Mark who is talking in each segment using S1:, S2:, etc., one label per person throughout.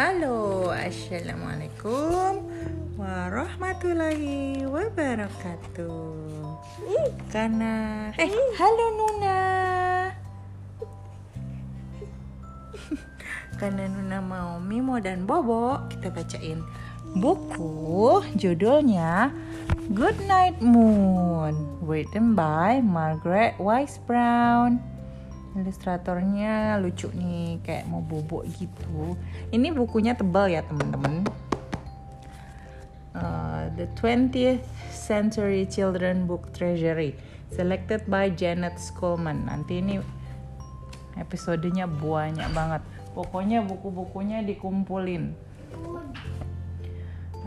S1: Halo, Assalamualaikum warahmatullahi wabarakatuh. Karena, eh, halo Nuna. Karena Nuna mau Mimo dan Bobo, kita bacain buku judulnya Good Night Moon, written by Margaret Wise Brown ilustratornya lucu nih kayak mau bobok gitu. Ini bukunya tebal ya teman-teman. Uh, the 20th century children book treasury selected by Janet Schulman nanti ini episodenya banyak banget. Pokoknya buku-bukunya dikumpulin.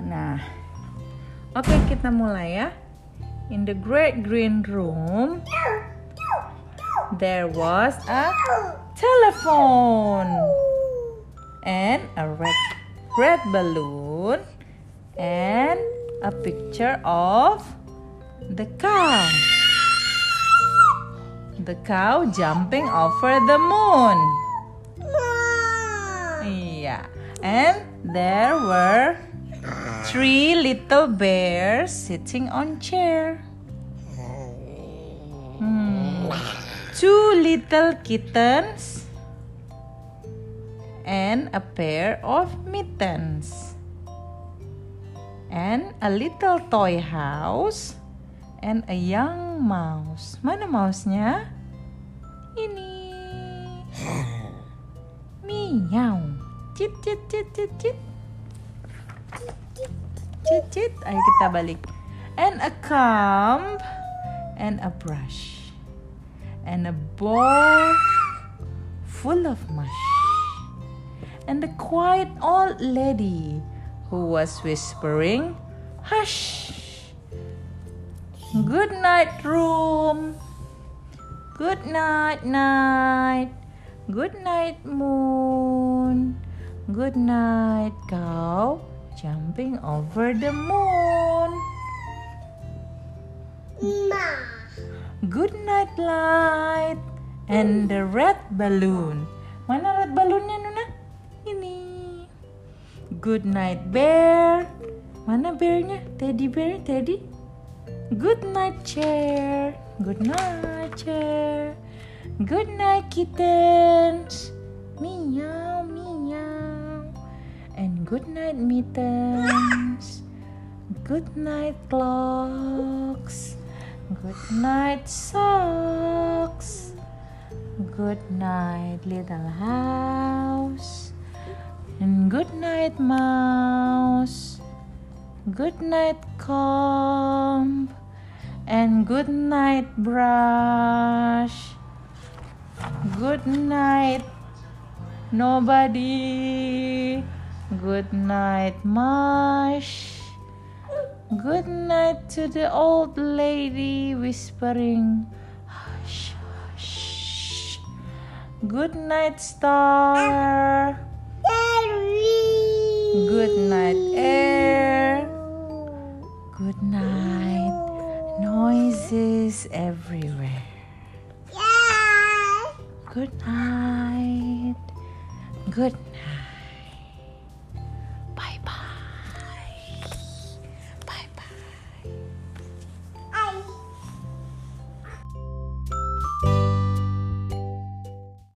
S1: Nah oke okay, kita mulai ya. In the great green room there was a telephone and a red red balloon and a picture of the cow. The cow jumping over the moon. Yeah. And there were three little bears sitting on chair. Hmm two little kittens and a pair of mittens and a little toy house and a young mouse. Mana mouse-nya? Ini. Miau. Cit cit cit cit cit. Cit cit. Ayo kita balik. And a comb and a brush and a bowl full of mush, and a quiet old lady who was whispering, Hush! Good night, room. Good night, night. Good night, moon. Good night, cow jumping over the moon.
S2: Ma.
S1: Good night light and the red balloon. Mana red balloonnya Nuna? Ini. Good night bear. Mana bearnya? Teddy bear, Teddy. Good night chair. Good night chair. Good night kittens. Meow meow. And good night mittens. Good night clocks. Good night, socks. Good night, little house. And good night, mouse. Good night, comb. And good night, brush. Good night, nobody. Good night, mush. Good night to the old lady whispering, Hush, hush. Good night, star. Good night, air. Good night, noises everywhere. Good night. Good night.